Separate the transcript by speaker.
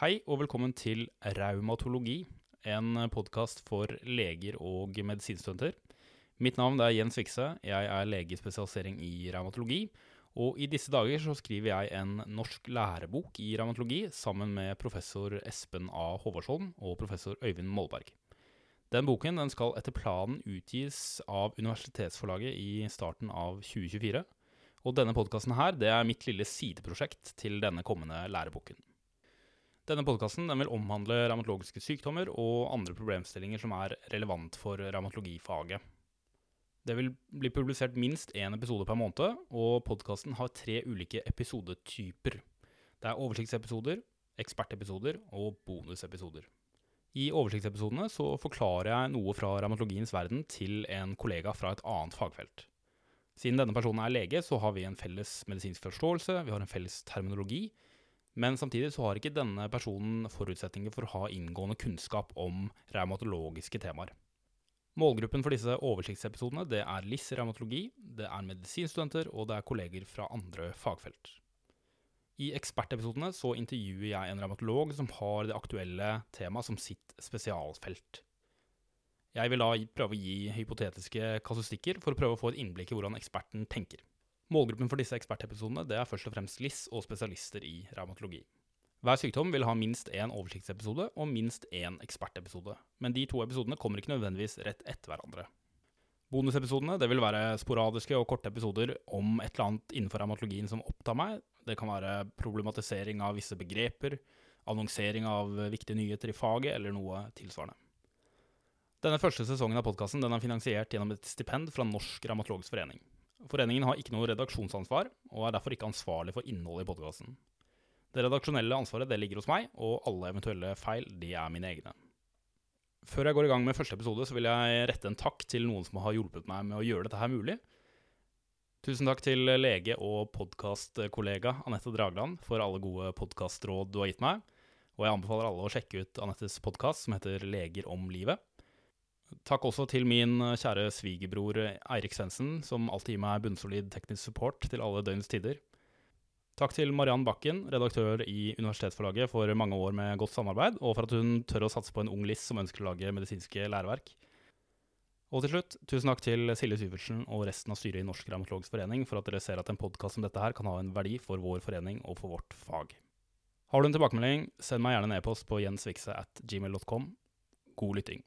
Speaker 1: Hei og velkommen til Raumatologi, en podkast for leger og medisinstudenter. Mitt navn er Jens Vikse, jeg er lege i spesialisering i raumatologi. Og i disse dager så skriver jeg en norsk lærebok i raumatologi sammen med professor Espen A. Håvardsholm og professor Øyvind Molberg. Den boken den skal etter planen utgis av Universitetsforlaget i starten av 2024. Og denne podkasten her, det er mitt lille sideprosjekt til denne kommende læreboken. Denne podkasten vil omhandle revmatologiske sykdommer og andre problemstillinger som er relevant for revmatologifaget. Det vil bli publisert minst én episode per måned, og podkasten har tre ulike episodetyper. Det er oversiktsepisoder, ekspertepisoder og bonusepisoder. I oversiktsepisodene så forklarer jeg noe fra revmatologiens verden til en kollega fra et annet fagfelt. Siden denne personen er lege, så har vi en felles medisinsk forståelse, vi har en felles terminologi, men samtidig så har ikke denne personen forutsetninger for å ha inngående kunnskap om revmatologiske temaer. Målgruppen for disse oversiktsepisodene det er LIS revmatologi, det er medisinstudenter og det er kolleger fra andre fagfelt. I ekspertepisodene så intervjuer jeg en revmatolog som har det aktuelle temaet som sitt spesialfelt. Jeg vil da prøve å gi hypotetiske kasustikker for å prøve å få et innblikk i hvordan eksperten tenker. Målgruppen for disse ekspertepisodene det er først og fremst LIS og spesialister i revmatologi. Hver sykdom vil ha minst én oversiktsepisode og minst én ekspertepisode, men de to episodene kommer ikke nødvendigvis rett etter hverandre. Bonusepisodene det vil være sporadiske og korte episoder om et eller annet innenfor revmatologien som opptar meg. Det kan være problematisering av visse begreper, annonsering av viktige nyheter i faget eller noe tilsvarende. Denne første sesongen av podkasten er finansiert gjennom et stipend fra Norsk revmatologisk forening. Foreningen har ikke noe redaksjonsansvar, og er derfor ikke ansvarlig for innholdet i podkasten. Det redaksjonelle ansvaret det ligger hos meg, og alle eventuelle feil de er mine egne. Før jeg går i gang med første episode, så vil jeg rette en takk til noen som har hjulpet meg med å gjøre dette her mulig. Tusen takk til lege og podkastkollega Anette Dragland for alle gode podkastråd du har gitt meg. Og jeg anbefaler alle å sjekke ut Anettes podkast som heter Leger om livet. Takk også til min kjære svigerbror Eirik Svendsen, som alltid gir meg bunnsolid teknisk support til alle døgnets tider. Takk til Mariann Bakken, redaktør i Universitetsforlaget, for mange år med godt samarbeid, og for at hun tør å satse på en ung liss som ønsker å lage medisinske læreverk. Og til slutt, tusen takk til Silje Syvertsen og resten av styret i Norsk Revmatologisk forening for at dere ser at en podkast som dette her kan ha en verdi for vår forening og for vårt fag. Har du en tilbakemelding, send meg gjerne en e-post på jensvikse at gmail.com. God lytting.